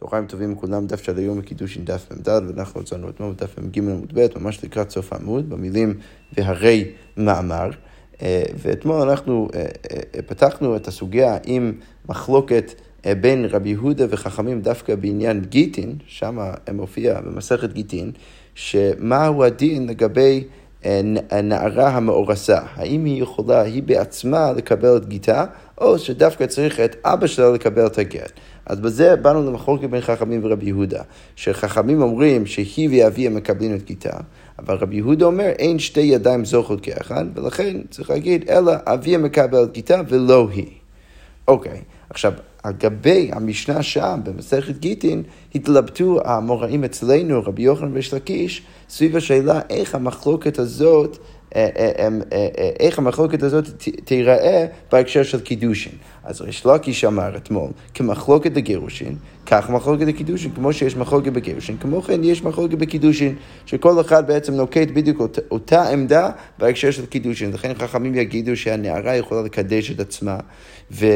צהריים טובים לכולם, דף של היום בקידושין דף מ"ד, ואנחנו רצינו אתמול בדף מ"ג עמוד ב', ממש לקראת סוף העמוד, במילים והרי מאמר. אה, ואתמול אנחנו אה, אה, פתחנו את הסוגיה עם מחלוקת בין רבי יהודה וחכמים דווקא בעניין גיטין, שם מופיע במסכת גיטין, שמהו הדין לגבי נערה המאורסה, האם היא יכולה היא בעצמה לקבל את גיטה, או שדווקא צריך את אבא שלה לקבל את הגט. אז בזה באנו למחלוקת בין חכמים ורבי יהודה, שחכמים אומרים שהיא ואביה מקבלים את גיטה, אבל רבי יהודה אומר אין שתי ידיים זוכות כאחד, ולכן צריך להגיד אלא אביה מקבל את גיטה ולא היא. אוקיי, עכשיו, על גבי המשנה שם במסכת גיטין, התלבטו המוראים אצלנו, רבי יוחנן וריש לקיש, סביב השאלה איך המחלוקת הזאת אה, אה, אה, איך המחלוקת הזאת תיראה בהקשר של קידושין. אז ריש לקיש אמר אתמול, כמחלוקת לגירושין, כך מחלוקת לקידושין, כמו שיש מחלוקת בגירושין, כמו כן יש מחלוקת בקידושין, שכל אחד בעצם נוקט בדיוק אותה, אותה עמדה בהקשר של קידושין. לכן חכמים יגידו שהנערה יכולה לקדש את עצמה, ו,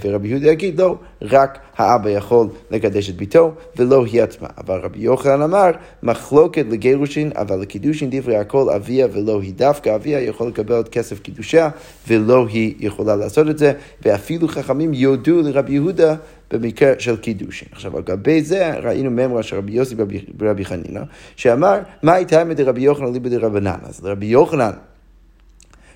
ורבי יהודה יגיד, לא, רק האבא יכול לקדש את ביתו, ולא היא עצמה. אבל רבי יוחנן אמר, מחלוקת לגירושין, אבל לקידושין דברי הכל אביה ולא היא. דווקא אביה יכול לקבל את כסף קידושיה, ולא היא יכולה לעשות את זה, ואפילו חכמים יודו לרבי יהודה במקרה של קידושין. עכשיו, על גבי זה ראינו ממרה של רבי יוסי ברבי חנינא, שאמר, מה הייתה מדרבי יוחנן ליבא דרבנן? אז רבי יוחנן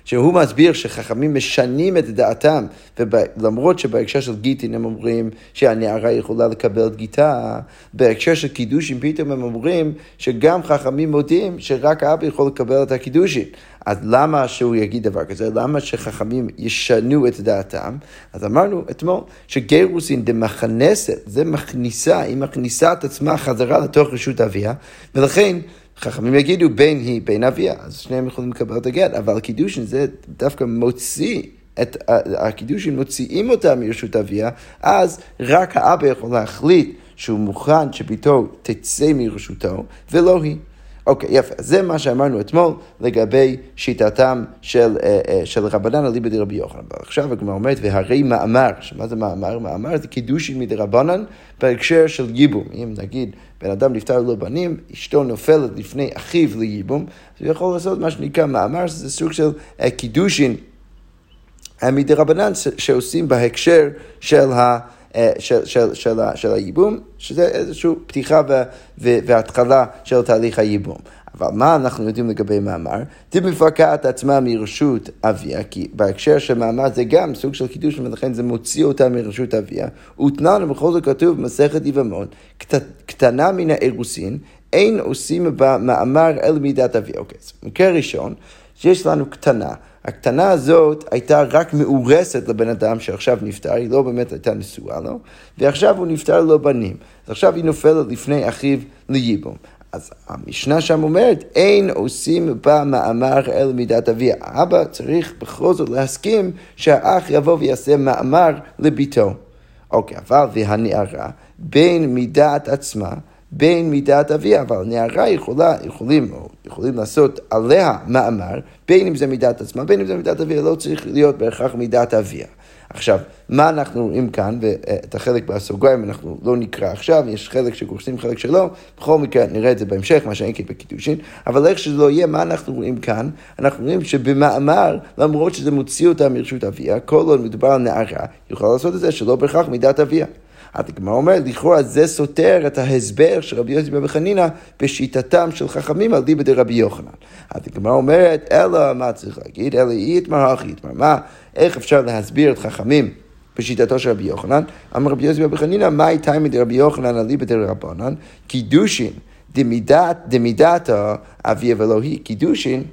שהוא מסביר שחכמים משנים את דעתם, ולמרות שבהקשר של גיטין הם אומרים שהנערה יכולה לקבל גיטה, בהקשר של קידושין פתאום הם אומרים שגם חכמים מודים שרק האבא יכול לקבל את הקידושין. אז למה שהוא יגיד דבר כזה? למה שחכמים ישנו את דעתם? אז אמרנו אתמול שגירוסין דמכנסת, זה מכניסה, היא מכניסה את עצמה חזרה לתוך רשות אביה, ולכן חכמים יגידו בין היא, בין אביה, אז שניהם יכולים לקבל את הגט, אבל קידושין זה דווקא מוציא. את הקידושין מוציאים אותה מרשות אביה, אז רק האבא יכול להחליט שהוא מוכן שבתו תצא מרשותו, ולא היא. אוקיי, יפה. זה מה שאמרנו אתמול לגבי שיטתם של, אה, אה, של רבנן אליבא דרבי יוחנן. עכשיו הגמרא אומרת, והרי מאמר, שמה זה מאמר? מאמר זה קידושין מדרבנן בהקשר של ייבום. אם נגיד בן אדם נפטר ללא בנים, אשתו נופלת לפני אחיו לייבום, אז הוא יכול לעשות מה שנקרא מאמר, זה סוג של אה, קידושין מדרבנן שעושים בהקשר של ה... אה, של, של, של, של הייבום, שזה איזושהי פתיחה ו, ו, והתחלה של תהליך הייבום. אבל מה אנחנו יודעים לגבי מאמר? דמפקעת עצמה מרשות אביה, כי בהקשר של מאמר זה גם סוג של קידוש, ולכן זה מוציא אותה מרשות אביה. ותנן בכל זאת כתוב במסכת יבמות, קטנה מן האירוסין, אין עושים בה מאמר אל מידת אביה. אוקיי, אז מקרה ראשון, שיש לנו קטנה. הקטנה הזאת הייתה רק מאורסת לבן אדם שעכשיו נפטר, היא לא באמת הייתה נשואה לו, ועכשיו הוא נפטר לו בנים. אז עכשיו היא נופלת לפני אחיו לייבום. אז המשנה שם אומרת, אין עושים בה מאמר אל מידת אביה. האבא צריך בכל זאת להסכים שהאח יבוא ויעשה מאמר לביתו. אוקיי, אבל והנערה, בין מידת עצמה בין מידת אביה, אבל נערה יכולה, יכולים, יכולים לעשות עליה מאמר, בין אם זה מידת עצמה, בין אם זה מידת אביה, לא צריך להיות בהכרח מידת אביה. עכשיו, מה אנחנו רואים כאן, ואת החלק בסוגריים אנחנו לא נקרא עכשיו, יש חלק שגורסים, חלק שלא, בכל מקרה נראה את זה בהמשך, מה שאין כי בקידושין, אבל איך שזה לא יהיה, מה אנחנו רואים כאן? אנחנו רואים שבמאמר, למרות שזה מוציא אותה מרשות אביה, כל עוד מדובר על נערה, יכולה לעשות את זה שלא בהכרח מידת אביה. הגמרא אומרת, לכאורה זה סותר את ההסבר של רבי יוסי בן חנינא בשיטתם של חכמים על דיבא דרבי יוחנן. הגמרא אומרת, אלא מה צריך להגיד? אלא אי יתמר אחי יתמר. מה, איך אפשר להסביר את חכמים? בשיטתו של רבי יוחנן, אמר רבי יוסי בן חנינא, מאי תימא דרבי יוחנן על דיבא דרבנן? קידושין דמידת אביה ולא היא, קידושין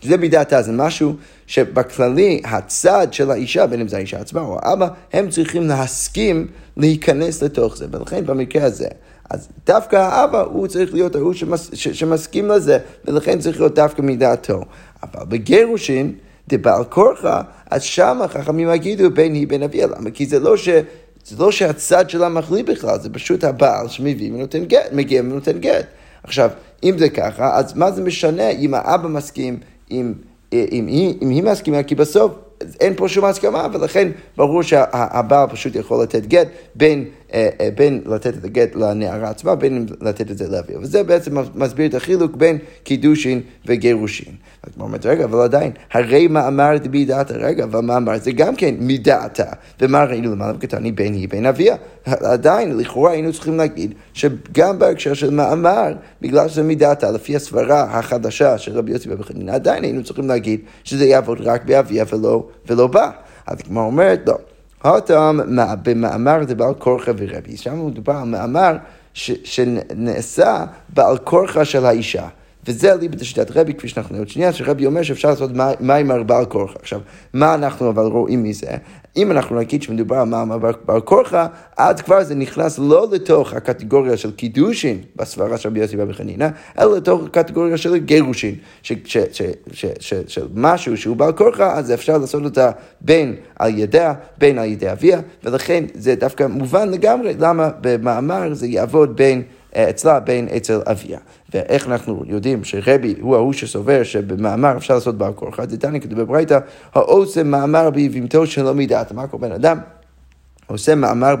שזה מידתה, זה משהו שבכללי הצד של האישה, בין אם זה האישה עצמה או האבא, הם צריכים להסכים להיכנס לתוך זה. ולכן במקרה הזה, אז דווקא האבא הוא צריך להיות ההוא שמס, שמסכים לזה, ולכן צריך להיות דווקא מדעתו. אבל בגירושין, דבעל כורחה, אז שם החכמים יגידו בין היא בין אביה. למה? כי זה לא ש... זה לא שהצד שלה מחליט בכלל, זה פשוט הבעל שמביא ונותן גט, מגיע ונותן גט. עכשיו, אם זה ככה, אז מה זה משנה אם האבא מסכים, אם, אם, היא, אם היא מסכימה, כי בסוף אין פה שום הסכמה, ולכן ברור שהבעל פשוט יכול לתת גט בין בין לתת את הגט לנערה עצמה, בין לתת את זה לאביה. וזה בעצם מסביר את החילוק בין קידושין וגירושין. הגמרא אומרת, רגע, אבל עדיין, הרי מאמר דבי דעתה, רגע, אבל מאמר זה גם כן מדעתה. ומה ראינו למעלה בקטני בין היא בין אביה? עדיין, לכאורה היינו צריכים להגיד שגם בהקשר של מאמר, בגלל שזה מדעתה, לפי הסברה החדשה של רבי יוסי בן חנינא, עדיין היינו צריכים להגיד שזה יעבוד רק באביה ולא, ולא בה. אז הגמרא אומרת, לא. הותם במאמר זה בעל כורחה ורבי. שם מדובר על מאמר שנעשה בעל כורחה של האישה. וזה אליבא דשיטת רבי, כפי שאנחנו נראה עוד שנייה, שרבי אומר שאפשר לעשות מים על בעל כורחה. עכשיו, מה אנחנו אבל רואים מזה? אם אנחנו נגיד שמדובר על מים על בעל כורחה, אז כבר זה נכנס לא לתוך הקטגוריה של קידושין, בסברה של רבי יוסי בן חנינא, אלא לתוך הקטגוריה של גירושין, של משהו שהוא בעל כורחה, אז אפשר לעשות אותה בין על ידיה, בין על ידי אביה, ולכן זה דווקא מובן לגמרי למה במאמר זה יעבוד בין... אה, אצלה בין אצל אביה. ואיך אנחנו יודעים שרבי הוא ההוא שסובר שבמאמר אפשר לעשות בר כורחה, דתני כתוב בברייתא, העושה מאמר ביבימתו שלא מדעת. מה קורה בן אדם? עושה מאמר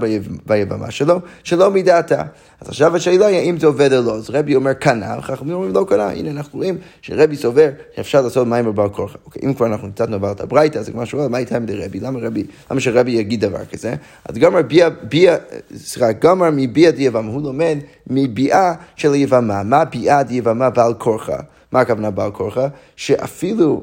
ביבמה שלו, שלא מדעתה. אז עכשיו השאלה היא האם זה עובד או לא. אז רבי אומר קנה, וחכמים אומרים לא קנה. הנה אנחנו רואים שרבי סובר שאפשר לעשות מים בבר כורחה. אוקיי, אם כבר אנחנו קצת נעבור את הברייתא, אז כמו שואל, מה איתה עם רבי? למה רבי, למה שרבי יגיד דבר כזה? אז גמר ביה, ביה, סליחה, גמר מביאה דיבמה, הוא לומד מביאה של יבמה. מה ביאה דיבמה בעל כורחה? מה הכוונה בעל כורחה? שאפילו,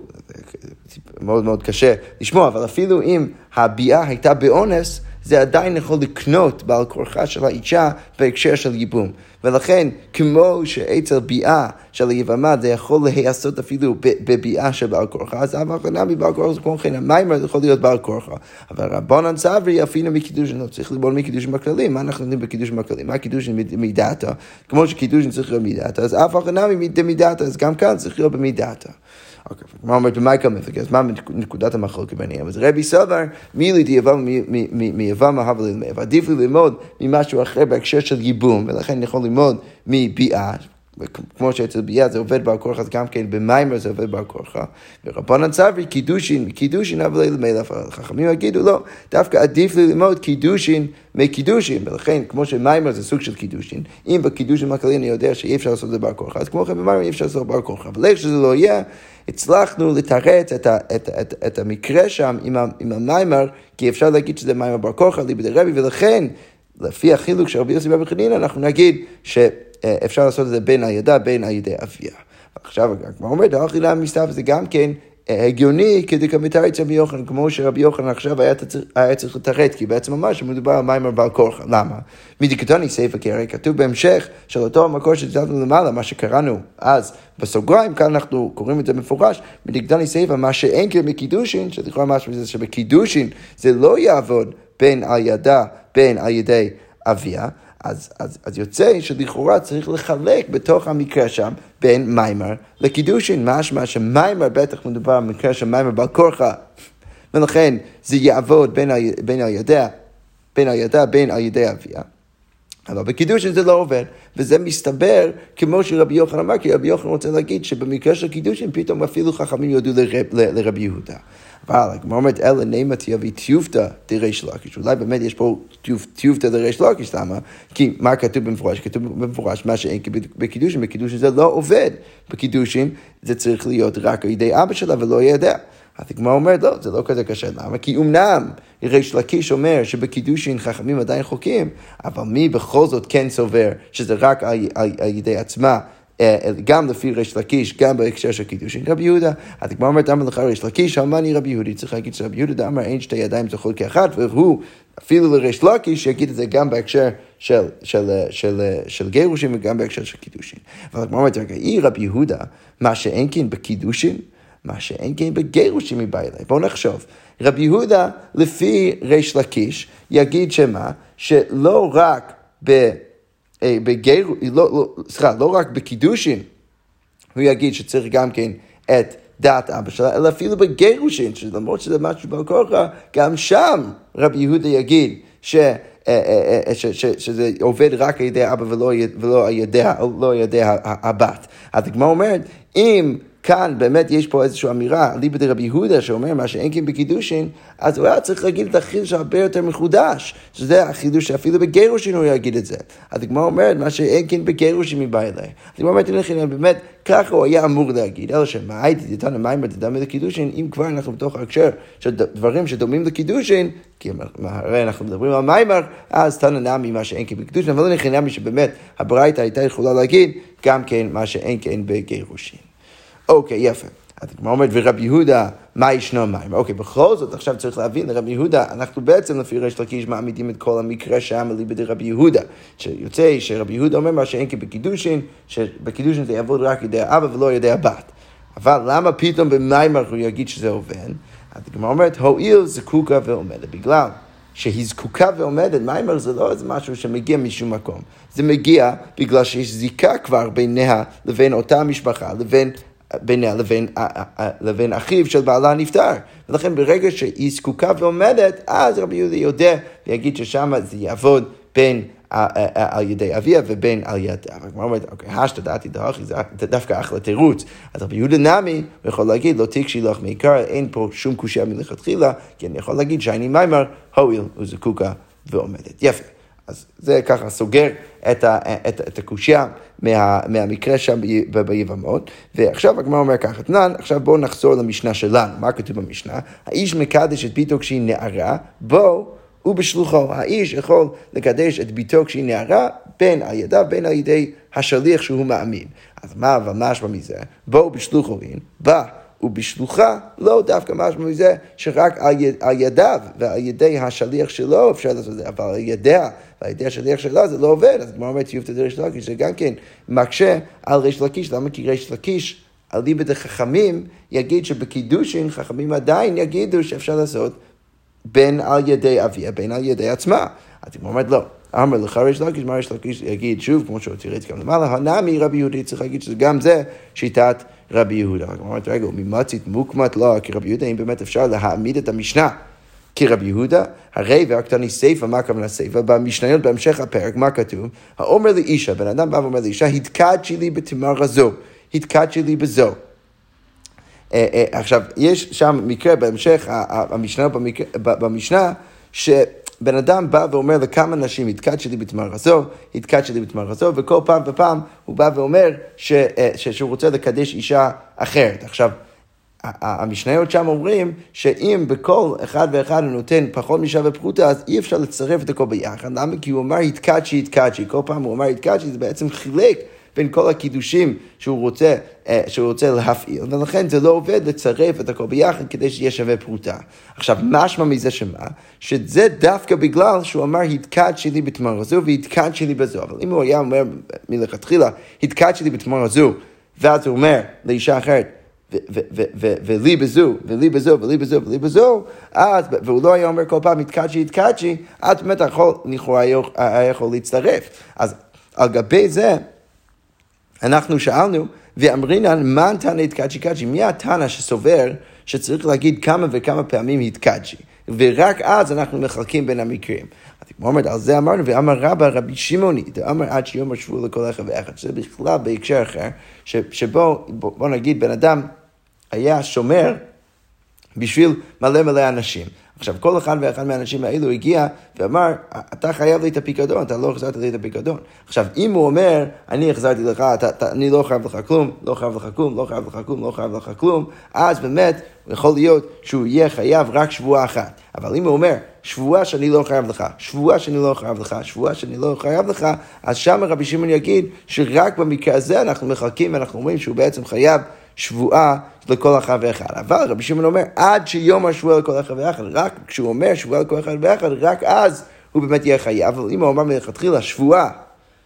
מאוד מאוד קשה לשמוע, אבל אפילו אם הביאה הייתה באונס, זה עדיין יכול לקנות בעל כורחה של האישה בהקשר של ייבום. ולכן, כמו שאצל ביאה של היבמה זה יכול להיעשות אפילו בביאה של בעל כורחה, אז אף אחד מבעל כורחה זה כמו כן, המיימר יכול להיות בעל כורחה. אבל רבנן סברי אפילו מקידושין, לא צריך ללמוד מקידושין בכללים, מה אנחנו יודעים בקידושין בכללים? מה קידושין מדעתה? כמו שקידושין צריך להיות מדעתה, אז אף אחד מדעתה, אז גם כאן צריך להיות במדעתה. אוקיי, מה אומרת במאי קמפק, אז מה נקודת המחלוקת ביניהם? אז רבי סבר, מילי דיבמה הוה ליה למילף, עדיף לי ללמוד ממשהו אחר בהקשר של ייבום, ולכן אני יכול ללמוד מביאה. כמו שאצל ביאה זה עובד בעל כורחה, אז גם כן במאמר זה עובד בעל כורחה. ורבנן סברי קידושין, מקידושין הוה ליה למילף, החכמים יגידו לא, דווקא עדיף לי ללמוד קידושין מקידושין, ולכן כמו שמאמר זה סוג של קידושין, אם בקידושין הכללי אני יודע שאי אפשר לעשות את זה בעל כורחה, אז כמו כן במאמר אי אפשר לעשות בעל כורחה, אבל איך שזה לא יהיה, הצלחנו לתרץ את, ה, את, את, את המקרה שם עם, ה, עם המיימר, כי אפשר להגיד שזה מיימר בר כורחה, ליבדי רבי, ולכן, לפי החילוק של רבי יוסי בן חנינא, אנחנו נגיד שאפשר לעשות את זה בין הידה, בין הידי אביה. עכשיו הגמרא אומרת, האכילה מסתיו זה גם כן הגיוני כדי כמתרץ רבי יוחנן, כמו שרבי יוחנן עכשיו היה, היה צריך לתרץ, כי בעצם ממש מדובר על מיימר בעל כורחה. למה? מדיקטוני סייפה, כי הרי כתוב בהמשך של אותו המקור שציטטנו למעלה, מה שקראנו אז בסוגריים, כאן אנחנו קוראים את זה מפורש, מדיקטוני סייפה, מה שאין כאילו בקידושין, שלכאורה משהו מזה שבקידושין זה לא יעבוד בין על ידה, בין על ידי אביה. אז, אז, אז יוצא שלכאורה צריך לחלק בתוך המקרה שם בין מיימר לקידושין, משמע שמיימר בטח מדובר על מקרה של מיימר בעל כורחה, ולכן זה יעבוד בין, בין הידע, בין הידע, בין על ידי אביה. אבל בקידושין זה לא עובד, וזה מסתבר, כמו שרבי יוחנן אמר, כי רבי יוחנן רוצה להגיד שבמקרה של קידושין פתאום אפילו חכמים יודו לרב, לרבי יהודה. אבל הגמרא אומרת, אלא נימה תיאבי טיופתא דריש לקיש. אולי באמת יש פה טיופתא דריש לקיש, למה? כי מה כתוב במפורש? כתוב במפורש מה שאין בקידושין, בקידושין זה לא עובד. בקידושין זה צריך להיות רק על ידי אבא שלה ולא ידע. אז הגמרא אומרת, לא, זה לא כזה קשה. למה? כי אמנם ריש לקיש אומר שבקידושין חכמים עדיין חוקים, אבל מי בכל זאת כן סובר שזה רק על, על, על ידי עצמה גם לפי ריש לקיש, גם בהקשר של קידושין רבי יהודה. הגמרא אומרת, אמר לך ריש לקיש, אמרני רבי יהודי, צריך להגיד שרבי יהודה אמר אין שתי ידיים זוכות כאחת, והוא אפילו לריש לקיש יגיד את זה גם בהקשר של, של, של, של גירושין וגם בהקשר של קידושין. אבל הגמרא אומרת, רגע, אי רבי יהודה, מה שאין כן בקידושין, מה שאין כן בגירושין מבא אליי. בואו נחשוב. רבי יהודה, לפי ריש לקיש, יגיד שמה? שלא רק ב... אה, בגיר, לא, לא, סליחה, לא רק בקידושין, הוא יגיד שצריך גם כן את דעת אבא שלה, אלא אפילו בגירושין, שלמרות שזה משהו בכוחה, גם שם רבי יהודה יגיד ש... אה, אה, ש, ש, שזה עובד רק על ידי אבא ולא על ידי, לא על ידי הבת. אז הגמרא אומרת, אם כאן באמת יש פה איזושהי אמירה, ליבא דרבי יהודה, שאומר מה שאין כן בקידושין, אז הוא היה צריך להגיד את החידוש הרבה יותר מחודש, שזה החידוש שאפילו בגירושין הוא יגיד את זה. אז הגמרא אומרת, מה שאין כן בגירושין מבא אליי. אז הגמרא אומרת, באמת, ככה הוא היה אמור להגיד, אלא שמה הייתי דתנא מיימר דדמי לקידושין, אם כבר אנחנו בתוך ההקשר של דברים שדומים לקידושין, כי הרי אנחנו מדברים על מיימר, אז תנא נמי מה שאין כן בקידושין, אבל לא נכנע מי שבאמת הברייתא הייתה יכולה להגיד גם כן מה שאין כן בגירושין. אוקיי, יפה. אז הגמרא אומרת, ורבי יהודה, מה ישנו מים? אוקיי, בכל זאת, עכשיו צריך להבין, לרבי יהודה, אנחנו בעצם לפי ריש לקיש מעמידים את כל המקרה שם אליבא דרבי יהודה. שיוצא שרבי יהודה אומר מה שאין כבקידושין, שבקידושין זה יעבוד רק ידי האבא ולא ידי הבת. אבל למה פתאום במיימר הוא יגיד שזה עובד? אז הגמרא אומרת, הואיל זקוקה ועומדת. בגלל שהיא זקוקה ועומדת, מיימר זה לא איזה משהו שמגיע משום מקום. זה מגיע בגלל שיש זיקה כבר ביניה לבין אותה משפחה, לבין בינה לבין, לבין אחיו של בעלה נפטר. ולכן ברגע שהיא זקוקה ועומדת, אז רבי יהודה יודע ויגיד ששם זה יעבוד בין על ידי אביה ובין על יד... הגמרא אומרת, אוקיי, השתא דעתי דרכי, זה דווקא אחלה תירוץ. אז רבי יהודה נמי, הוא יכול להגיד, לא תקשי לך מעיקר, אין פה שום קושייה מלכתחילה, כי אני יכול להגיד שאני מיימר, הואיל וזקוקה ועומדת. יפה. אז זה ככה סוגר את, ה, את, את הקושייה מה, מהמקרה שם ביבמות, ועכשיו הגמרא אומר ככה, תנן, עכשיו בואו נחזור למשנה שלנו, מה כתוב במשנה? האיש מקדש את ביתו כשהיא נערה, בואו ובשלוחו. האיש יכול לקדש את ביתו כשהיא נערה, בין על ידיו, בין על ידי השליח שהוא מאמין. אז מה אבל משמע מזה? בואו בשלוחו אין, בא ובשלוחה לא דווקא משמע מזה שרק על, יד, על ידיו ועל ידי השליח שלו אפשר לעשות את זה, אבל על ידיה ועל ידי השליח שלה זה לא עובד, אז כמו אומרת יופתא דריש לקיש, זה גם כן מקשה על ריש לקיש, למה כי ריש לקיש על ליבא דחכמים יגיד שבקידושין חכמים עדיין יגידו שאפשר לעשות בין על ידי אביה, בין על ידי עצמה. אז היא אומרת לא. אמר לך ריש לקיש, מה ריש לקיש יגיד שוב, כמו זה גם למעלה, הנמי רבי יהודי צריך להגיד שגם זה שיטת רבי יהודה. היא אומרת, רגע, ממצית מוקמת לא, כי רבי יהודה, אם באמת אפשר להעמיד את המשנה כרבי יהודה, הרי והקטני סיפא, מה הכוונה סיפא? במשניות בהמשך הפרק, מה כתוב? האומר לאישה, בן אדם בא ואומר לאישה, התקדשי לי בתמר הזו, התקדשי לי בזו. אה, אה, עכשיו, יש שם מקרה בהמשך, המשנה במשנה, שבן אדם בא ואומר לכמה נשים, התקדשי לי בתמר הזו, התקדשי לי בתמר הזו, וכל פעם ופעם הוא בא ואומר ש, אה, שהוא רוצה לקדש אישה אחרת. עכשיו, המשניות שם אומרים שאם בכל אחד ואחד הוא נותן פחות משווה פרוטה, אז אי אפשר לצרף את הכל ביחד. למה? כי הוא אמר התקדשי, התקדשי. כל פעם הוא אמר התקדשי, זה בעצם חילק בין כל הקידושים שהוא רוצה, אה, שהוא רוצה להפעיל, ולכן זה לא עובד לצרף את הכל ביחד כדי שיהיה שווה פרוטה. עכשיו, משמע מזה שמה? שזה דווקא בגלל שהוא אמר התקדשי לי בתמר הזו והתקדשי לי בזו. אבל אם הוא היה אומר מלכתחילה התקדשי לי בתמר הזו, ואז הוא אומר לאישה אחרת, ולי בזו, ולי בזו, ולי בזו, ולי בזו, אז, והוא לא היה אומר כל פעם התקדשי, התקדשי, אז באמת יכול, לכאורה היה יכול להצטרף. אז על גבי זה, אנחנו שאלנו, ואמרינן, מה תנא התקדשי קדשי? מי התנא שסובר שצריך להגיד כמה וכמה פעמים התקדשי? ורק אז אנחנו מחלקים בין המקרים. אומרת, על זה אמרנו, ואמר רבא רבי שמעוני, ואמר עד שיום השבוע לכל אחד ואחד, שזה בכלל בהקשר אחר, שבו, בוא נגיד, בן אדם היה שומר בשביל מלא מלא אנשים. עכשיו, כל אחד ואחד מהאנשים האלו הגיע ואמר, אתה חייב לי את הפיקדון, אתה לא החזרת לי את הפיקדון. עכשיו, אם הוא אומר, אני החזרתי לך, אתה, אתה, אני לא חייב לך כלום, לא חייב לך כלום, לא חייב לך כלום, לא חייב לך כלום, אז באמת, יכול להיות שהוא יהיה חייב רק שבועה אחת. אבל אם הוא אומר, שבועה שאני לא חייב לך, שבועה שאני לא חייב לך, שבועה שאני לא חייב לך, אז שם רבי שמעון יגיד שרק במקרה הזה אנחנו מחלקים ואנחנו אומרים שהוא בעצם חייב שבועה לכל אחד ואחד. אבל רבי שמעון אומר, עד שיום השבועה לכל אחד ואחד, רק כשהוא אומר שבועה לכל אחד ואחד, רק אז הוא באמת יהיה חייב. אבל אם הוא אמר מלכתחילה שבועה,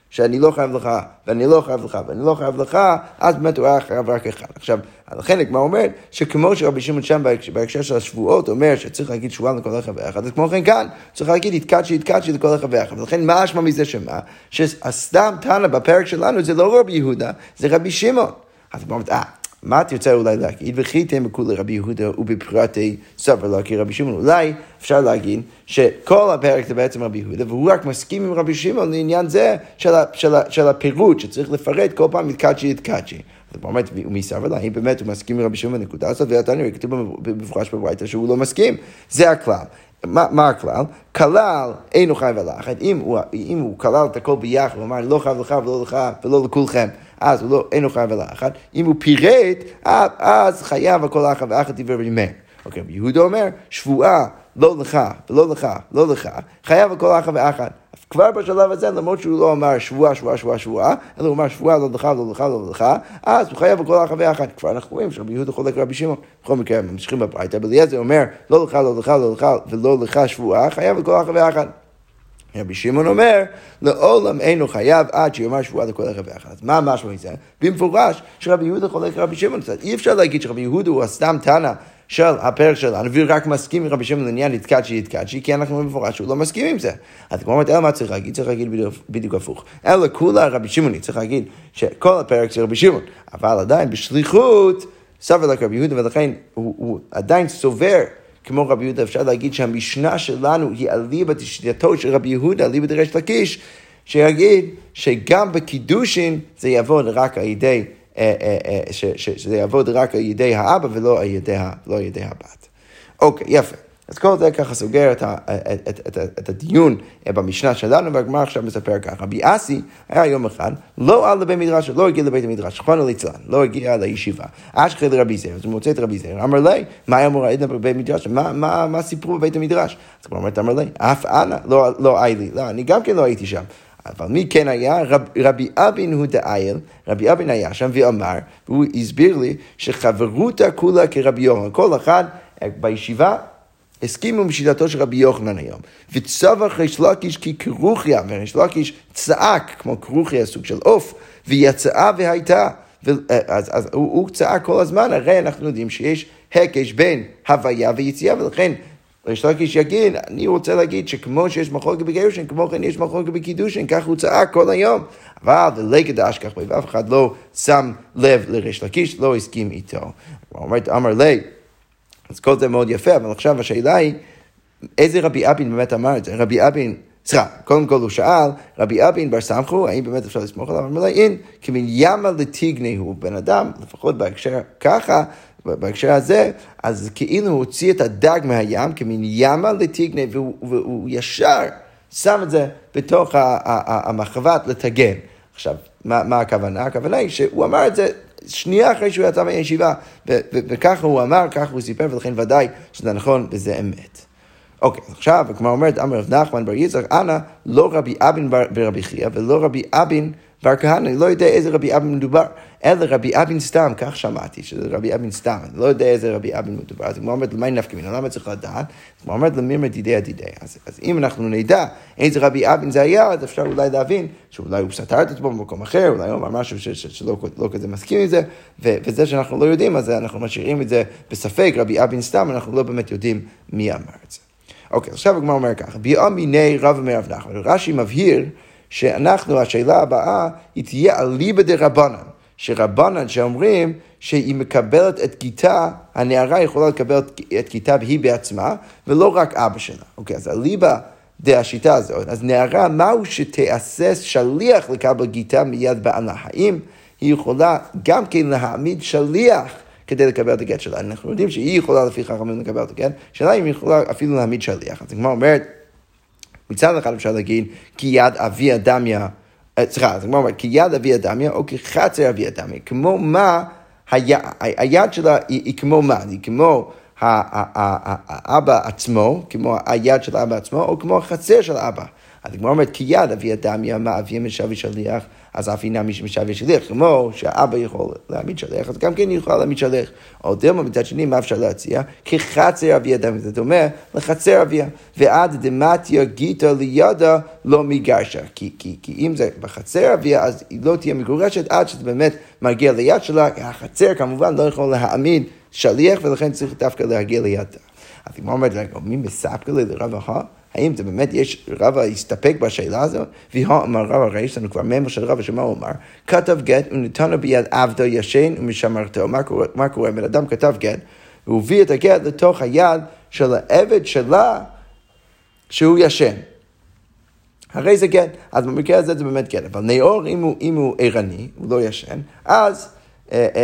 שאני לא חייב לך, ואני לא חייב לך, ואני לא חייב לך, אז באמת הוא היה חייב רק אחד. עכשיו, לכן הגמרא אומר, שכמו שרבי שמעון שם בהקשר של השבועות אומר שצריך להגיד שבועה לכל אחד ואחד, אז כמו כן כאן, צריך להגיד התקדשי התקדשי לכל אחד ואחד. ולכן מה אשמה מזה שמה? שהסתם תנא בפרק שלנו זה לא רבי יהודה, זה רבי שמעון. אז הגמרא אומרת, אה, מה תרצה אולי להגיד? וכיתם בכולי רבי יהודה ובפרטי סבר לה כרבי שמעון. אולי אפשר להגיד שכל הפרק זה בעצם רבי יהודה, והוא רק מסכים עם רבי שמעון לעניין זה של, של, של הפירוט, שצריך לפרט כל פעם את קדשי את קדשי. אז אומר, ומי סבר לה, האם באמת הוא מסכים עם רבי שמעון בנקודה הזאת, והתניא כתוב במפורש בברייתא שהוא לא מסכים. זה הכלל. מה, מה הכלל? כלל אינו חייב על האחד. אם הוא, אם הוא כלל את הכל ביחד, הוא אמר לא חייב לך ולא לך ולא לכולכם, אז הוא לא, אינו חייב על האחד. אם הוא פירט, אז חייב הכל האחד ואחד דברי רבי מאיר. אוקיי, יהודה אומר, שבועה לא לך ולא לך, לא לך, חייב הכל אחת ואחד. כבר בשלב הזה, למרות שהוא לא אמר שבועה, שבועה, שבועה, שבועה, אלא הוא אמר שבועה לא לך, לא לך, לא לך, אז הוא חייב הכל אחת ואחד. כבר אנחנו רואים שרבי יהודה חולק רבי שמעון. בכל מקרה, ממשיכים בברייתא, בליעזר אומר, לא לך, לא לך, לא לך, ולא לך שבועה, חייב הכל אחת ואחד. רבי שמעון אומר, לעולם אינו חייב עד שיאמר שבועה לכל אחד ואחד. מה המשמעות מזה? במפורש שרבי יהודה חולק רבי שמעון. אי אפשר להגיד שרבי יהודה הוא הסתם תנא של הפרק שלנו, והוא רק מסכים עם רבי שמעון לעניין יתקדשי יתקדשי, כי אנחנו במפורש שהוא לא מסכים עם זה. אז כמו אומרת, אלא מה צריך להגיד? צריך להגיד בדיוק הפוך. אלא כולה רבי שמעוני, צריך להגיד שכל הפרק זה רבי שמעון, אבל עדיין בשליחות סבר לך רבי יהודה, ולכן הוא, הוא עדיין סובר כמו רבי יהודה, אפשר להגיד שהמשנה שלנו היא אליבא דשיטתו של רבי יהודה, אליבא דרש לקיש, שיגיד שגם בקידושין זה יעבוד רק על ידי שזה יעבוד רק על ידי האבא ולא על ידי, לא על ידי הבת. אוקיי, יפה. אז כל זה ככה סוגר את, ה, את, את, את, את הדיון במשנה שלנו, והגמרא עכשיו מספר ככה. רבי אסי היה יום אחד, לא על לבית מדרש, לא הגיע לבית המדרש, רחמנא ליצלן, לא הגיע לישיבה. אשכחי לרבי זר, אז הוא מוצא את רבי זר, אמר לי, מה היה אמור להעיד בבית המדרש? מה, מה, מה סיפרו בבית המדרש? אז הוא אומר, אמר לי, אף אנא, לא, לא לי, לא, אני גם כן לא הייתי שם. אבל מי כן היה? רב, רבי אבין הוא דאייל, רבי אבין היה שם ואמר, והוא הסביר לי שחברותא כולה כרבי יוחנן, כל אחד אה, בישיבה הסכימו בשיטתו של רבי יוחנן היום. וצבח ריש לקיש ככרוכיה, וריש לקיש צעק כמו כרוכיה, סוג של עוף, ויצאה והייתה. ו, אה, אז, אז הוא, הוא צעק כל הזמן, הרי אנחנו יודעים שיש הקש בין הוויה ויציאה, ולכן ריש לקיש יגיד, אני רוצה להגיד שכמו שיש מחלוקת בגירושין, כמו כן יש מחלוקת בקידושין, כך הוא צעק כל היום. אבל ללגד אשכח בי, ואף אחד לא שם לב לריש לקיש, לא הסכים איתו. אמר לי, אז כל זה מאוד יפה, אבל עכשיו השאלה היא, איזה רבי אבין באמת אמר את זה? רבי אבין... סליחה, קודם כל הוא שאל, רבי אבין בר סמכו, האם באמת אפשר לסמוך עליו? אמר לי, אין, כמין ימה לטיגני הוא בן אדם, לפחות בהקשר ככה, בהקשר הזה, אז כאילו הוא הוציא את הדג מהים, כמין ימה לטיגני, והוא, והוא ישר שם את זה בתוך המחבת לטגן. עכשיו, מה, מה הכוונה? הכוונה היא שהוא אמר את זה שנייה אחרי שהוא יצא מהישיבה, וככה הוא אמר, ככה הוא סיפר, ולכן ודאי שזה נכון וזה אמת. אוקיי, עכשיו, כמו אומרת, אמר רב נחמן בר יצחק, אנא, לא רבי אבין ברבי חייא ולא רבי אבין בר כהנא, אני לא יודע איזה רבי אבין מדובר, אלא רבי אבין סתם, כך שמעתי, שזה רבי אבין סתם, אני לא יודע איזה רבי אבין מדובר. אז הוא אומר, למה נפקא מינה? למה צריך לדעת? אז הוא אומר, למימר דידי הדידי. אז, אז אם אנחנו נדע איזה רבי אבין זה היה, אז אפשר אולי להבין שאולי הוא סתר את עצמו במקום אחר, אולי הוא אמר משהו ש, ש, שלא לא כזה מסכים עם זה, ו, וזה שאנחנו לא יודעים, אז אנחנו משאירים את זה בספק, רבי אבין סתם, אנחנו לא באמת יודעים מי אמר את זה. אוקיי, עכשיו הגמרא אומר ככה, ביום מיני רב מרב נחמן. רש"י מבהיר שאנחנו, השאלה הבאה, היא תהיה אליבא דרבנן. שרבנן שאומרים שהיא מקבלת את גיתה, הנערה יכולה לקבל את גיתה והיא בעצמה, ולא רק אבא שלה. אוקיי, אז אליבא דהשיטה הזאת, אז נערה, מהו שתאסס שליח לקבל גיתה מיד בעלה? האם היא יכולה גם כן להעמיד שליח כדי לקבל את הגט שלה? אנחנו יודעים שהיא יכולה לפי חכמים לקבל את הגט, השאלה אם היא יכולה אפילו להעמיד שליח. אז הגמרא אומרת, מצד אחד אפשר להגיד, כי יד אבי אדמיה, אה, סליחה, אז הגמרא אומרת, כי יד אבי אדמיה, או כחצר אבי אדמיה, כמו מה, היד שלה היא כמו מה? היא כמו האבא עצמו, כמו היד של האבא עצמו, או כמו החצר של האבא. אז הגמרא אומרת, כי יד אבי אדמיה, מה אבי משווה שליח, אז אף מי שמשווה שליח, כמו שהאבא יכול להעמיד שליח, אז גם כן יכולה להעמיד שליח. או דילמה מצד שני, מה אפשר להציע? כחצר אבי אדם, זה דומה לחצר אביה. ועד דמטיה גיתא לידה לא מגרשה. כי, כי, כי אם זה בחצר אביה, אז היא לא תהיה מגורשת עד שזה באמת מגיע ליד שלה. החצר כמובן לא יכול להעמיד שליח, ולכן צריך דווקא להגיע לידה. אז היא אומרת, מי מספקא לי לרב אחר? האם זה באמת יש, רבא הסתפק בשאלה הזאת? אמר רבא, הרי יש לנו כבר ממו של רבא, שמה הוא אמר? כתב גט ונתנו ביד עבדו ישן ומשמרתו. מה קורה? מה קורה? בן אדם כתב גט, והוא הביא את הגט לתוך היד של העבד שלה שהוא ישן. הרי זה גט, אז במקרה הזה זה באמת גט, אבל נאור, אם הוא, אם הוא ערני, הוא לא ישן, אז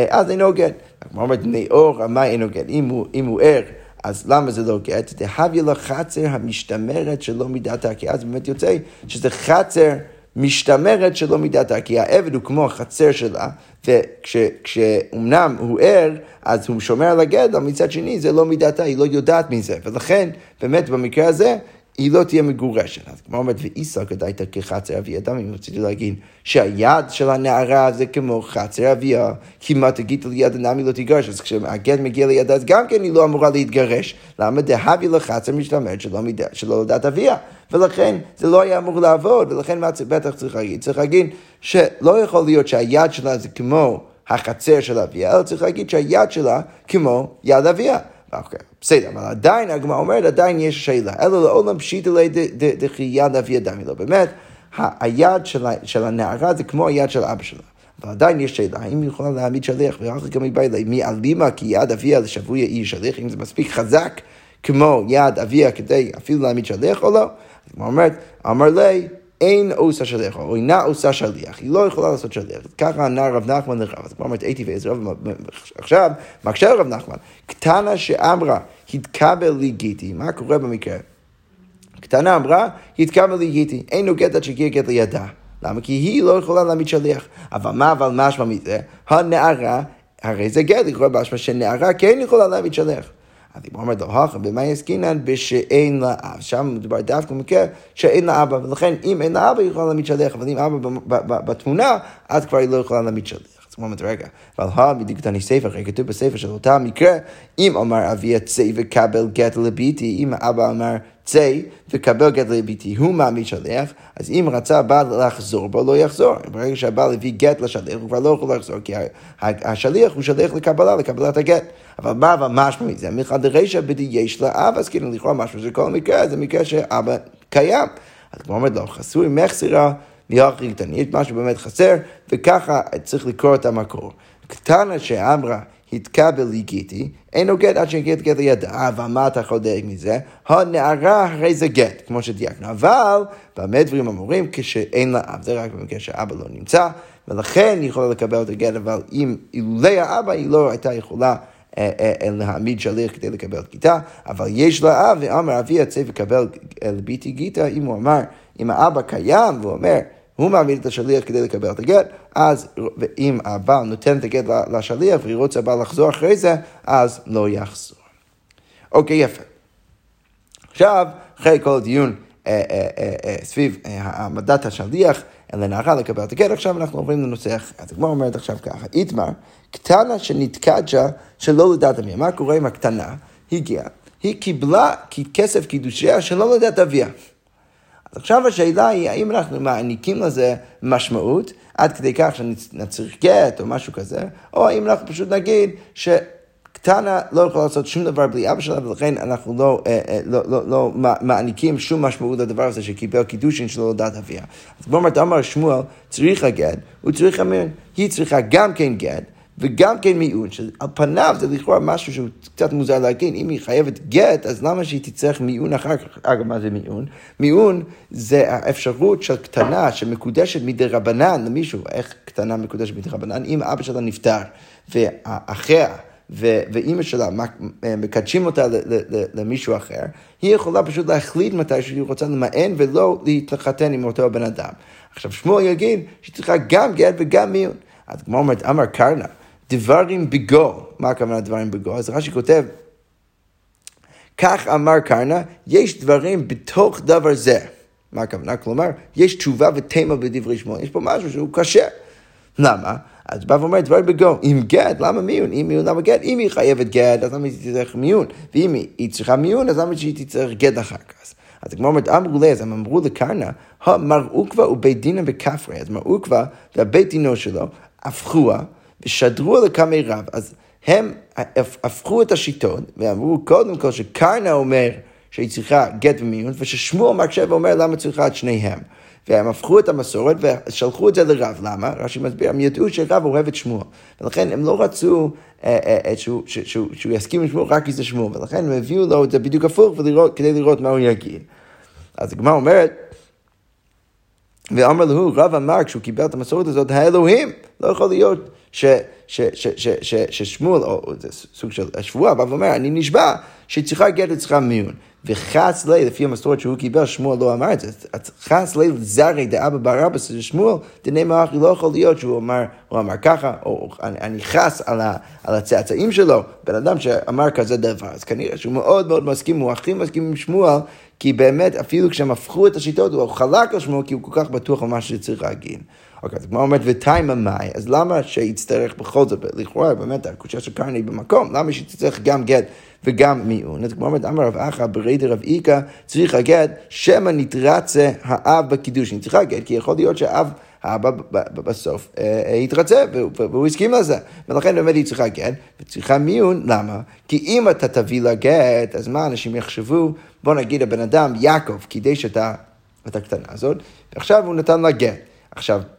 אז אינו גט. אומרת, מאור, מה אינו גט? אם הוא ער, אז למה זה לא גט? דהביא לו חצר המשתמרת שלא מידתה, כי אז באמת יוצא שזה חצר משתמרת שלא מידתה, כי העבד הוא כמו החצר שלה, וכשאומנם הוא ער, אז הוא שומר על הגט, אבל מצד שני זה לא מידתה, היא לא יודעת מזה, ולכן באמת במקרה הזה היא לא תהיה מגורשת. אז כמו אומרת, ואיסא כדאיתא כחצר אביה. אדם, אם רציתי להגיד שהיד של הנערה זה כמו חצר אביה, מה תגיד ליד הנמי לא תגרש, אז כשהגט מגיע לידה, אז גם כן היא לא אמורה להתגרש. למה דהבי לחצר שלא, שלא לדעת אביה. ולכן זה לא היה אמור לעבוד, ולכן מה בטח צריך להגיד? צריך להגיד שלא יכול להיות שהיד שלה זה כמו החצר של אביה, אלא צריך להגיד שהיד שלה כמו יד אביה. אוקיי, בסדר, אבל עדיין הגמרא אומרת, עדיין יש שאלה. אלא לעולם פשיטא ליה דכי יד אבי אדם לא. באמת, היד של הנערה זה כמו היד של אבא שלה. אבל עדיין יש שאלה, האם היא יכולה להעמיד שליח, ואחר כך מבא אליי, מי אלימה כי יד אביה לשבוי יהיה שליח, אם זה מספיק חזק כמו יד אביה כדי אפילו להעמיד שליח או לא? אז היא אומרת, אמר לי, אין עושה שליח, או אינה עושה שליח, היא לא יכולה לעשות שליח. ככה ענה רב נחמן לרב, אז כבר אומרת הייתי רב, עכשיו, מקשה רב נחמן, קטנה שאמרה, התקבל לי גיטי, מה קורה במקרה? קטנה אמרה, התקבל לי גיטי, אין נוגד עד שהגיע גט לידה. למה? כי היא לא יכולה להעמיד שליח. אבל מה אבל משמע מזה? הנערה, הרי זה גט, לקרוא משמע שנערה כן יכולה להעמיד שליח. אז היא אומרת לו, הכה, במה יסקינן? בשאין לה אב. שם מדובר דווקא במקרה שאין לה אבא, ולכן אם אין לה אבא היא יכולה להעמיד שליח, אבל אם אבא בתמונה, אז כבר היא לא יכולה להעמיד שליח. אז הוא אומר, רגע, אבל הא מדיקתני ספר, הרי כתוב בספר של אותה מקרה, אם אמר אבי הצי וקבל גט לביתי, אם האבא אמר צא וקבל גט לביתי, הוא מעמיד שליח, אז אם רצה הבעל לחזור בו, לא יחזור. ברגע שהבעל הביא גט לשליח, הוא כבר לא יכול לחזור, כי השליח הוא שליח לקבלה, לקבלת הגט. אבל מה אבל משמע מזה? מחד דרישא בדי יש לה אבא, אז כאילו לכאורה משמע זה כל מקרה, זה מקרה שאבא קיים. אז כמו אומרת לו, חסוי מחסירה, מיוחד קטן, יש משהו באמת חסר, וככה צריך לקרוא את המקור. קטנה שאמרה, לגיטי, אין לו גט עד שיגיע את גט לידה, אבל מה אתה לדייק מזה? הנערה הרי זה גט, כמו שדייקנו, אבל במה דברים אמורים כשאין לה אב, זה רק במקרה שאבא לא נמצא, ולכן היא יכולה לקבל את הגט, אבל אם אילולא האבא היא לא הייתה יכולה אה, אה, אה, להעמיד שליח כדי לקבל גיטה, אבל יש לה אב, ואמר אבי יצא וקבל לביתי גיטה, אם הוא אמר, אם האבא קיים, והוא אומר, הוא מעמיד את השליח כדי לקבל את הגט, אז אם הבעל נותן את הגט לשליח והיא רוצה הבעל לחזור אחרי זה, אז לא יחזור. אוקיי, יפה. עכשיו, אחרי כל הדיון אה, אה, אה, סביב העמדת השליח לנערה לקבל את הגט, עכשיו אנחנו עוברים לנושא אחר. אז הגמרא אומרת עכשיו ככה, איתמר, קטנה שנתקדשה שלא לדעת אביה. מה קורה עם הקטנה? הגיעה, היא קיבלה כסף קידושיה שלא לדעת אביה. אז עכשיו השאלה היא, האם אנחנו מעניקים לזה משמעות, עד כדי כך שנצריך גט או משהו כזה, או האם אנחנו פשוט נגיד ש... קטנה לא יכולה לעשות שום דבר בלי אבא שלה, ולכן אנחנו לא, אה, אה, לא, לא, לא מעניקים שום משמעות לדבר הזה שקיבל קידושין שלא לדעת אביה. אז כמו אמרת, אמר שמואל, צריכה גט, הוא צריך אמין, היא צריכה גם כן גט. וגם כן מיעון, שעל פניו זה לכאורה משהו שהוא קצת מוזר להגיד, אם היא חייבת גט, אז למה שהיא תצטרך מיעון אחר כך? אגב, מה זה מיעון? מיעון זה האפשרות של קטנה שמקודשת מדי רבנן למישהו, איך קטנה מקודשת מדי רבנן? אם אבא שלה נפטר, ואחיה ואימא שלה מקדשים אותה למישהו אחר, היא יכולה פשוט להחליט מתי שהיא רוצה למען ולא להתחתן עם אותו הבן אדם. עכשיו שמואל יגיד שהיא צריכה גם גט וגם מיעון. אז כמו אומרת, אמר קרנה, דברים בגו, מה הכוונה דברים בגו? אז רש"י כותב, כך אמר קרנה, יש דברים בתוך דבר זה. מה הכוונה? כלומר, יש תשובה ותמה בדברי שמואל, יש פה משהו שהוא קשה. למה? אז בא ואומר דברים בגו, אם גט, למה מיון? אם מיון, למה גט? אם היא חייבת גט, אז למה היא תצטרך מיון? ואם היא צריכה מיון, אז למה שהיא תצטרך גט אחר כך? אז כמו אומרת, אמרו לי, אז הם אמרו לקרנה, מר עוקווה ובית דינה בכפרי, אז מר עוקווה והבית דינו שלו הפכוה ושדרו לקמי רב. אז הם הפכו את השיטות ואמרו קודם כל שקרנה אומר שהיא צריכה גט ומיון, וששמואל מקשה ואומר למה צריכה את שניהם. והם הפכו את המסורת ושלחו את זה לרב. למה? רש"י מסביר, הם ידעו שרב אוהב את שמואל. ולכן הם לא רצו אה, אה, אה, שהוא, שהוא, שהוא יסכים עם שמואל רק כי זה שמואל. ולכן הם הביאו לו את זה בדיוק הפוך ולראות, כדי לראות מה הוא יגיד. אז הגמרא אומרת, ואמר לו, רב אמר כשהוא קיבל את המסורת הזאת, האלוהים, לא יכול להיות ששמואל, או זה סוג של שבועה, בא ואומר, אני נשבע שצריכה גט וצריכה מיון. וחס לי, לפי המסורת שהוא קיבל, שמואל לא אמר את זה. חס לי זרי דאבא בר אבא של שמואל, דני מערכי לא יכול להיות שהוא אמר, הוא אמר ככה, או אני, אני חס על, על הצאצאים שלו, בן אדם שאמר כזה דבר, אז כנראה שהוא מאוד מאוד מסכים, הוא הכי מסכים עם שמואל, כי באמת, אפילו כשהם הפכו את השיטות, הוא חלק על שמואל, כי הוא כל כך בטוח על מה שצריך להגיד. אוקיי, אז הגמרא אומרת, ותימה מאי, אז למה שיצטרך בכל זאת, לכאורה, באמת, הקושייה של קרני במקום, למה שיצטרך גם גט וגם מיון? אז הגמרא אומרת, אמר רב אחא ברי דרב איכא, צריך הגט, שמא נתרצה האב בקידושין. צריך הגט, כי יכול להיות שהאב... האבא בסוף אה, אה, התרצה והוא הסכים לזה. ולכן באמת היא צריכה גט, וצריכה מיון, למה? כי אם אתה תביא לה גט, אז מה אנשים יחשבו? בוא נגיד הבן אדם, יעקב, קידש את הקטנה הזאת, ועכשיו הוא נתן לה גט. עכשיו, אה, אה, אה,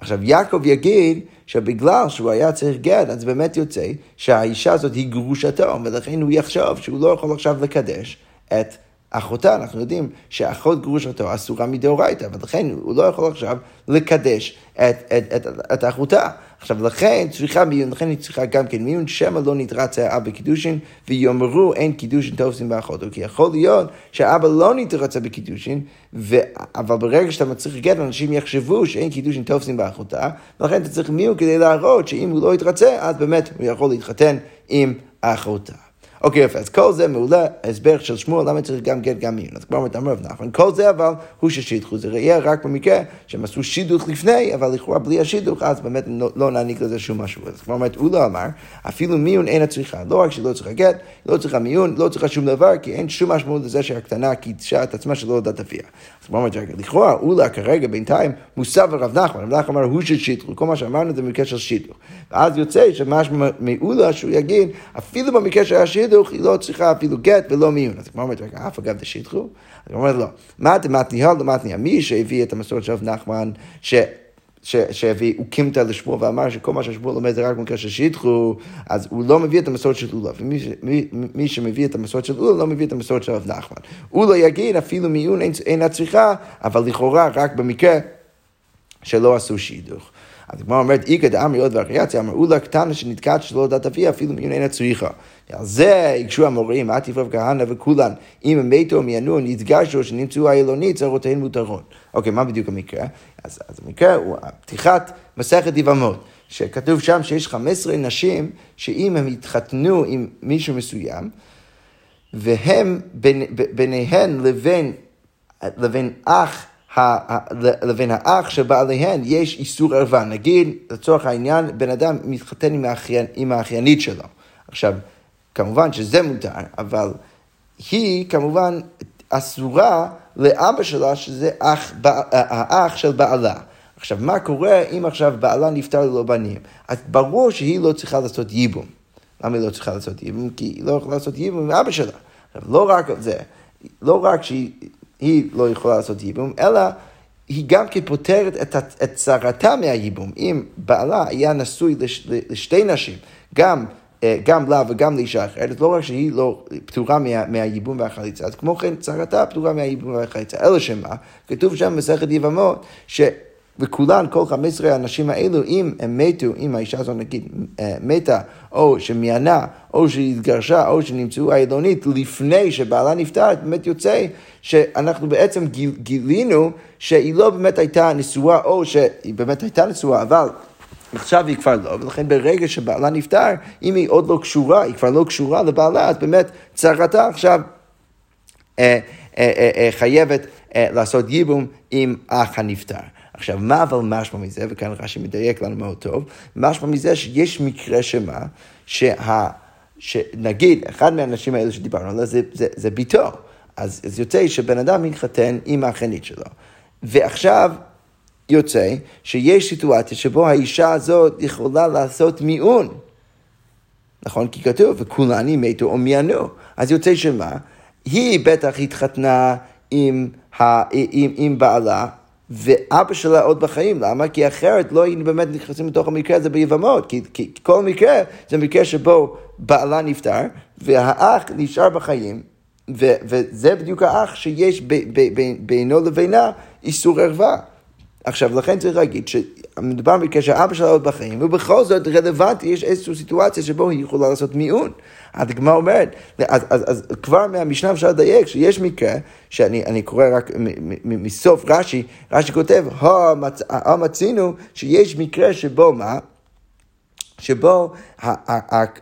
עכשיו, יעקב יגיד שבגלל שהוא היה צריך גט, אז באמת יוצא שהאישה הזאת היא גרושתו, ולכן הוא יחשוב שהוא לא יכול עכשיו לקדש את אחותה. אנחנו יודעים שאחות גרושתו אסורה מדאורייתא, ולכן הוא לא יכול עכשיו לקדש את, את, את, את אחותה. עכשיו, לכן צריכה מיון, לכן היא צריכה גם כן מיון, שמא לא נתרץ האב בקידושין, ויאמרו אין קידושין תופסים באחותו. כי יכול להיות שהאבא לא נתרצה בקידושין, ו... אבל ברגע שאתה מצריך גט, אנשים יחשבו שאין קידושין תופסים באחותה, ולכן אתה צריך מיון כדי להראות שאם הוא לא יתרצה, אז באמת הוא יכול להתחתן עם אחותה. אוקיי, יפה, אז כל זה מעולה, הסבר של שמואל, למה צריך גם גט גם מיון. אז כבר אומרת אמר רב נחמן, כל זה אבל הוא ששידחו, זה יהיה רק במקרה שהם עשו שידוך לפני, אבל לכאורה בלי השידוך, אז באמת לא, לא נעניק לזה שום משהו. אז כבר אומרת, הוא לא אמר, אפילו מיון אין הצריכה. לא רק שלא צריכה גט, לא צריכה מיון, לא צריכה שום דבר, כי אין שום משמעות לזה שהקטנה קידשה את עצמה שלא יודעת אביה. כבר אומרת, לכאורה, אולה כרגע בינתיים מוסב לרב נחמן, רב נחמן אמר, הוא ששידחו, כל מה שאמרנו זה במקרה של שידוך. ואז יוצא שמשמע מאולה שהוא יגיד, אפילו במקרה של השידוך, היא לא צריכה אפילו גט ולא מיון. אז הגמרא אומרת, רגע, אף אגב דשידחו? אז הגמרא אומרת, לא. מה דמתניהו למתניה? מי שהביא את המסורת של רב נחמן, ש... שהביא, הוא קימתא לשמוע ואמר שכל מה שהשמוע לומד זה רק במקרה ששידחו, אז הוא לא מביא את המסורת של אולה, ומי מי, מי שמביא את המסורת של אולה לא מביא את המסורת של רב נחמן. אולה יגיד אפילו מיון אין הצריכה, אבל לכאורה רק במקרה שלא עשו שידוך. אז הגמרא אומרת, איכא דאמר יוד ואחייציה, אמרו לה קטנה שנתקעת שלא יודעת אביה, אפילו מיון אין הצריכה. על זה הקשו המורים, עטיף רב כהנא וכולן, אם הם מתו מיענו, נתגשו, שנמצאו האילונית, צרותיהן מותרות. אוקיי, מה בדיוק המקרה? אז, אז המקרה הוא פתיחת מסכת יבמות, שכתוב שם שיש 15 נשים, שאם הם יתחתנו עם מישהו מסוים, והם בין, ביניהן לבין, לבין אח לבין האח שבעליהן יש איסור ערווה. נגיד, לצורך העניין, בן אדם מתחתן עם, האחיין, עם האחיינית שלו. עכשיו, כמובן שזה מותר, אבל היא כמובן אסורה לאבא שלה, שזה אח, האח של בעלה. עכשיו, מה קורה אם עכשיו בעלה נפטר ללא בנים? אז ברור שהיא לא צריכה לעשות ייבום. למה היא לא צריכה לעשות ייבום? כי היא לא יכולה לעשות ייבום עם אבא שלה. עכשיו, לא רק זה, לא רק שהיא היא לא יכולה לעשות ייבום, אלא היא גם כן פותרת את, את צרתה מהייבום. אם בעלה היה נשוי לש, לשתי נשים, גם אה, גם לה וגם לאישה אחרת, לא רק שהיא לא פטורה מה, מהייבום והחליצה, אז כמו כן צרתה פטורה מהייבום והחליצה. אלא שמה, כתוב שם במסכת יבמות, ש... וכולן, כל 15 האנשים האלו, אם הם מתו, אם האישה הזאת נגיד אה, מתה, או שמיינה, או שהתגרשה, או שנמצאו העילונית לפני שבעלה נפטר, באמת יוצא שאנחנו בעצם גיל, גילינו שהיא לא באמת הייתה נשואה, או שהיא באמת הייתה נשואה, אבל עכשיו היא כבר לא, ולכן ברגע שבעלה נפטר, אם היא עוד לא קשורה, היא כבר לא קשורה לבעלה, אז באמת צרתה עכשיו אה, אה, אה, אה, חייבת אה, לעשות ייבום עם אח הנפטר. עכשיו, מה אבל משמע מזה, וכאן רש"י מדייק לנו מאוד טוב, משמע מזה שיש מקרה שמה, שה... שנגיד, אחד מהאנשים האלה שדיברנו עליו זה, זה, זה ביתו. אז, אז יוצא שבן אדם מתחתן עם האחיינית שלו. ועכשיו יוצא שיש סיטואציה שבו האישה הזאת יכולה לעשות מיעון. נכון? כי כתוב, וכולני מתו או מיענו. אז יוצא שמה? היא בטח התחתנה עם, ה, עם, עם בעלה, ואבא שלה עוד בחיים, למה? כי אחרת לא היינו באמת נכנסים לתוך המקרה הזה ביבמות, כי, כי כל מקרה זה מקרה שבו בעלה נפטר, והאח נשאר בחיים, ו, וזה בדיוק האח שיש ב, ב, ב, בינו לבינה איסור ערווה. עכשיו, לכן צריך להגיד שמדובר במקרה שהאבא שלה עוד בחיים, ובכל זאת רלוונטי, יש איזושהי סיטואציה שבו היא יכולה לעשות מיעון. הדגמרא אומרת, אז, אז, אז כבר מהמשנה אפשר לדייק שיש מקרה, שאני קורא רק מסוף רש"י, רש"י כותב, המצינו שיש מקרה שבו מה? שבו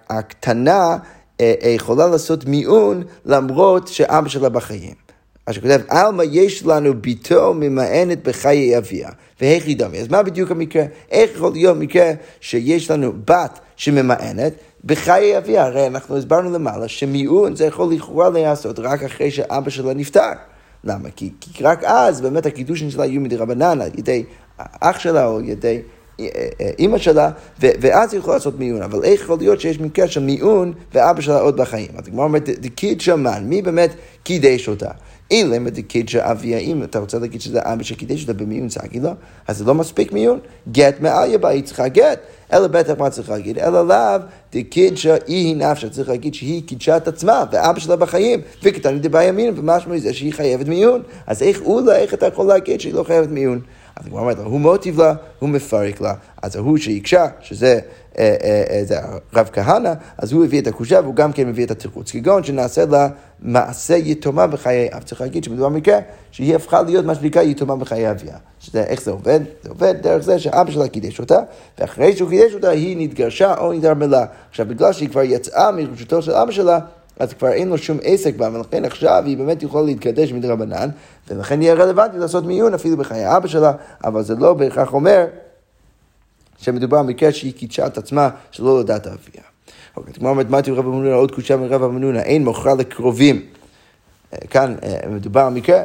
הקטנה אה, אה, יכולה לעשות מיעון למרות שאבא שלה בחיים. אז הוא כותב, עלמא יש לנו ביתו ממאנת בחיי אביה, ואיך ידמי. אז מה בדיוק המקרה? איך יכול להיות מקרה שיש לנו בת שממאנת בחיי אביה? הרי אנחנו הסברנו למעלה שמיעון זה יכול לכאורה להיעשות רק אחרי שאבא שלה נפטר. למה? כי, כי רק אז באמת הקידושים שלה יהיו מדי רבנן על ידי אח שלה או על ידי אה, אה, אימא שלה, ואז היא יכולה לעשות מיון. אבל איך יכול להיות שיש מקרה של מיון ואבא שלה עוד בחיים? אז הגמרא אומרת, דקיד שמן, מי באמת קידש אותה? אילם דקידשא אביה, אם אתה רוצה להגיד שזה אבא שקידש אותה במיון צגי לו, אז זה לא מספיק מיון, גט מעליה בה, היא צריכה גט. אלא בטח מה צריך להגיד? אלא לאו דקידשא היא נפשה, צריך להגיד שהיא קידשה את עצמה, ואבא שלה בחיים, וקטני דבא ימין, ומשמע מזה שהיא חייבת מיון. אז איך אולי, איך אתה יכול להגיד שהיא לא חייבת מיון? אז הגמרא אומרת, הוא מוטיב לה, הוא מפרק לה. אז ההוא שהקשה, שזה אה, אה, אה, הרב כהנא, אז הוא הביא את הקושה והוא גם כן מביא את התירוץ. כגון שנעשה לה מעשה יתומה בחיי אב. צריך להגיד שמדובר במקרה שהיא הפכה להיות מה שנקרא יתומה בחיי אביה. שזה, איך זה עובד? זה עובד דרך זה שאבא שלה קידש אותה, ואחרי שהוא קידש אותה היא נתגרשה או נתערמלה. עכשיו, בגלל שהיא כבר יצאה מרשותו של אבא שלה, אז כבר אין לו שום עסק בה, ולכן עכשיו היא באמת יכולה להתקדש מדרבנן, ולכן יהיה רלוונטי לעשות מיון אפילו בחיי אבא שלה, אבל זה לא בהכרח אומר שמדובר במקרה שהיא קידשה את עצמה שלא לדעת אביה. אוקיי, כמו אומרת, מתי רב המנונה, עוד קודשה מרב המנונה, אין מוכרה לקרובים. אה, כאן אה, מדובר במקרה,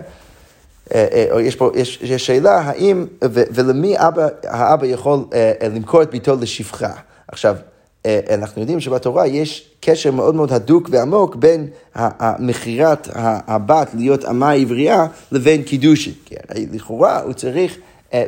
אה, יש פה, יש, יש שאלה, האם, ו, ולמי אבא, האבא יכול למכור את ביתו לשפחה. עכשיו, אנחנו יודעים שבתורה יש קשר מאוד מאוד הדוק ועמוק בין מכירת הבת להיות אמה עברייה לבין קידושין. לכאורה הוא צריך...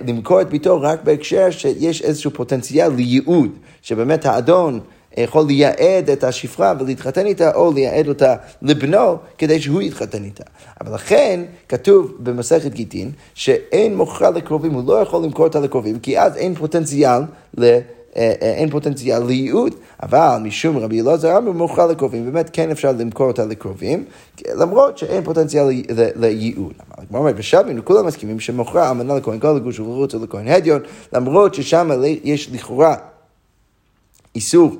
למכור את ביתו רק בהקשר שיש איזשהו פוטנציאל לייעוד, שבאמת האדון יכול לייעד את השפחה ולהתחתן איתה, או לייעד אותה לבנו כדי שהוא יתחתן איתה. אבל לכן כתוב במסכת גיטין שאין מוכרה לקרובים, הוא לא יכול למכור אותה לקרובים, כי אז אין פוטנציאל ל... אה, אה, אין פוטנציאל לייעוד, אבל משום רבי אלעזר אמר מוכרה לקרובים, באמת כן אפשר למכור אותה לקרובים, למרות שאין פוטנציאל לייעוד. הגמרא אומרת, ושבנו כולם מסכימים שמוכרה אמנה לכהן גדול, לגוש וחוץ ולכהן הדיון, למרות ששם יש לכאורה איסור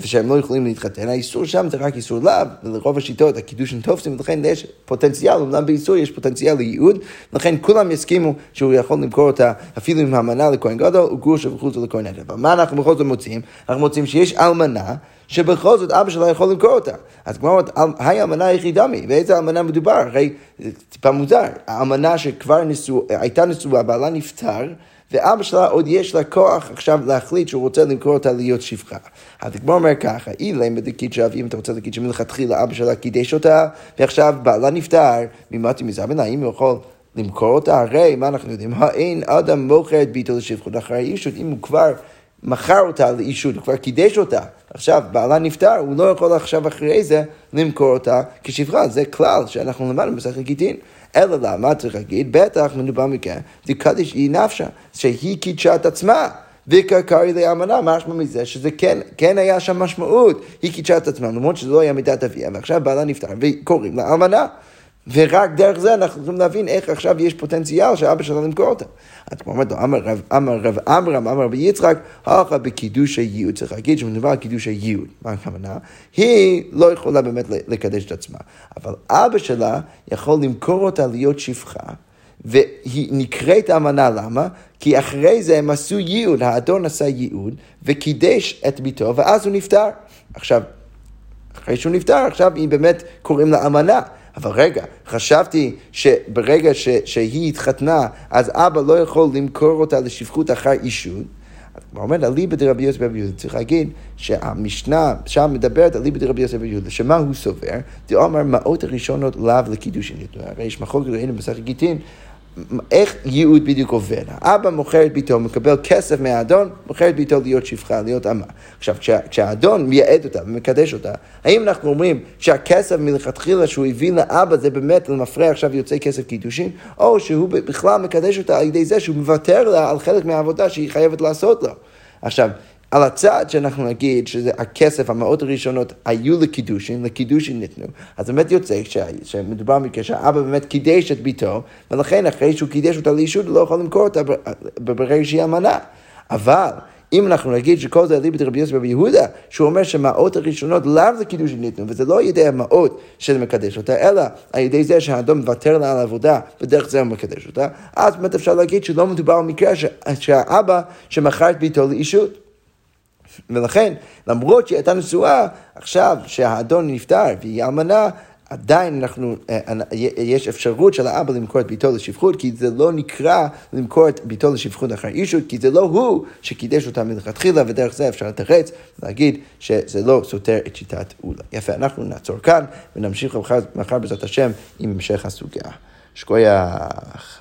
ושהם לא יכולים להתחתן, האיסור שם זה רק איסור לאו, ולרוב השיטות הקידושים תופסים, ולכן יש פוטנציאל, אומנם באיסור יש פוטנציאל לייעוד, לכן כולם יסכימו שהוא יכול למכור אותה אפילו עם המנה לכהן גדול, וגרוש וחוץ לכהן עדן. אבל מה אנחנו בכל זאת מוצאים? אנחנו מוצאים שיש אלמנה שבכל זאת אבא שלה יכול למכור אותה. אז כמו אומרת, היי האלמנה היחידה מי, ואיזה אלמנה מדובר? הרי זה טיפה מוזר, האלמנה שכבר נשוא, הייתה נשואה, בעלה נפטר, ואבא שלה עוד יש לה כוח עכשיו להחליט שהוא רוצה למכור אותה להיות שפחה. אז הגמר אומר ככה, אילם בדקידשב, אם אתה רוצה להגיד שמלכתחילה אבא שלה קידש אותה, ועכשיו בעלה נפטר, ממתי מזמן, האם הוא יכול למכור אותה? הרי, מה אנחנו יודעים? האין אדם מוכר את ביתו לשפחות אחרי אישות, אם הוא כבר... מכר אותה לאישות, הוא כבר קידש אותה. עכשיו, בעלה נפטר, הוא לא יכול עכשיו אחרי זה למכור אותה כשפחה. זה כלל שאנחנו למדנו בסך גיטין. אלא למה צריך להגיד? בטח מדובר מכן, דקדיש היא נפשה, שהיא קידשה את עצמה. וקרקרי לאמנה, משמע מזה שזה כן, כן היה שם משמעות. היא קידשה את עצמה, למרות שזה לא היה מידת אביה, ועכשיו בעלה נפטר, וקוראים לה אמנה. ורק דרך זה אנחנו יכולים להבין איך עכשיו יש פוטנציאל שאבא שלו למכור אותה. אז כמו אומרת לו, אמר רב אמרם, אמר רבי יצחק, הלכה בקידוש הייעוד. צריך להגיד שמדובר על קידוש הייעוד. מה הכוונה? היא לא יכולה באמת לקדש את עצמה. אבל אבא שלה יכול למכור אותה להיות שפחה. והיא נקראת אמנה, למה? כי אחרי זה הם עשו ייעוד, האדון עשה ייעוד, וקידש את ביתו, ואז הוא נפטר. עכשיו, אחרי שהוא נפטר, עכשיו היא באמת קוראים לה אמנה. אבל רגע, חשבתי שברגע ש, שהיא התחתנה, אז אבא לא יכול למכור אותה לשפחות אחר אישות. הוא אומר, אליבא דרבי יוסף רבי יהודה, צריך להגיד שהמשנה שם מדברת אליבא דרבי יוסף רבי יהודה, שמה הוא סובר? דאמר מעות הראשונות לאו לקידושין. הרי יש מחוק ראינו בסך גיטין, איך ייעוד בדיוק עובד? האבא מוכר את ביתו, מקבל כסף מהאדון, מוכר את ביתו להיות שפחה, להיות אמה. עכשיו, כשה, כשהאדון מייעד אותה ומקדש אותה, האם אנחנו אומרים שהכסף מלכתחילה שהוא הביא לאבא זה באמת למפרע עכשיו יוצא כסף קידושין, או שהוא בכלל מקדש אותה על ידי זה שהוא מוותר לה על חלק מהעבודה שהיא חייבת לעשות לו. עכשיו, על הצד שאנחנו נגיד שזה הכסף, המאות הראשונות היו לקידושין, לקידושין ניתנו, אז באמת יוצא שמדובר במקרה שהאבא באמת קידש את ביתו, ולכן אחרי שהוא קידש אותה לאישות הוא לא יכול למכור אותה ברגע שהיא אמנה. אבל אם אנחנו נגיד שכל זה אליבא דרבי יוסף רבי יהודה, שהוא אומר שהמעות הראשונות לאו לקידושין ניתנו, וזה לא על ידי המעות של מקדש אותה, אלא על ידי זה שהאדום מוותר לה על העבודה, ודרך זה הוא מקדש אותה, אז באמת אפשר להגיד שלא מדובר במקרה שהאבא שמכר את ביתו לאישות. ולכן, למרות שהיא הייתה נשואה, עכשיו שהאדון נפטר והיא אלמנה, עדיין אנחנו, אה, יש אפשרות של האבא למכור את ביתו לשפחות, כי זה לא נקרא למכור את ביתו לשפחות אחרי אישות, כי זה לא הוא שקידש אותה מלכתחילה, ודרך זה אפשר לתרץ ולהגיד שזה לא סותר את שיטת אולה. יפה, אנחנו נעצור כאן ונמשיך מחר בעזרת השם עם המשך הסוגיה. שכוייח.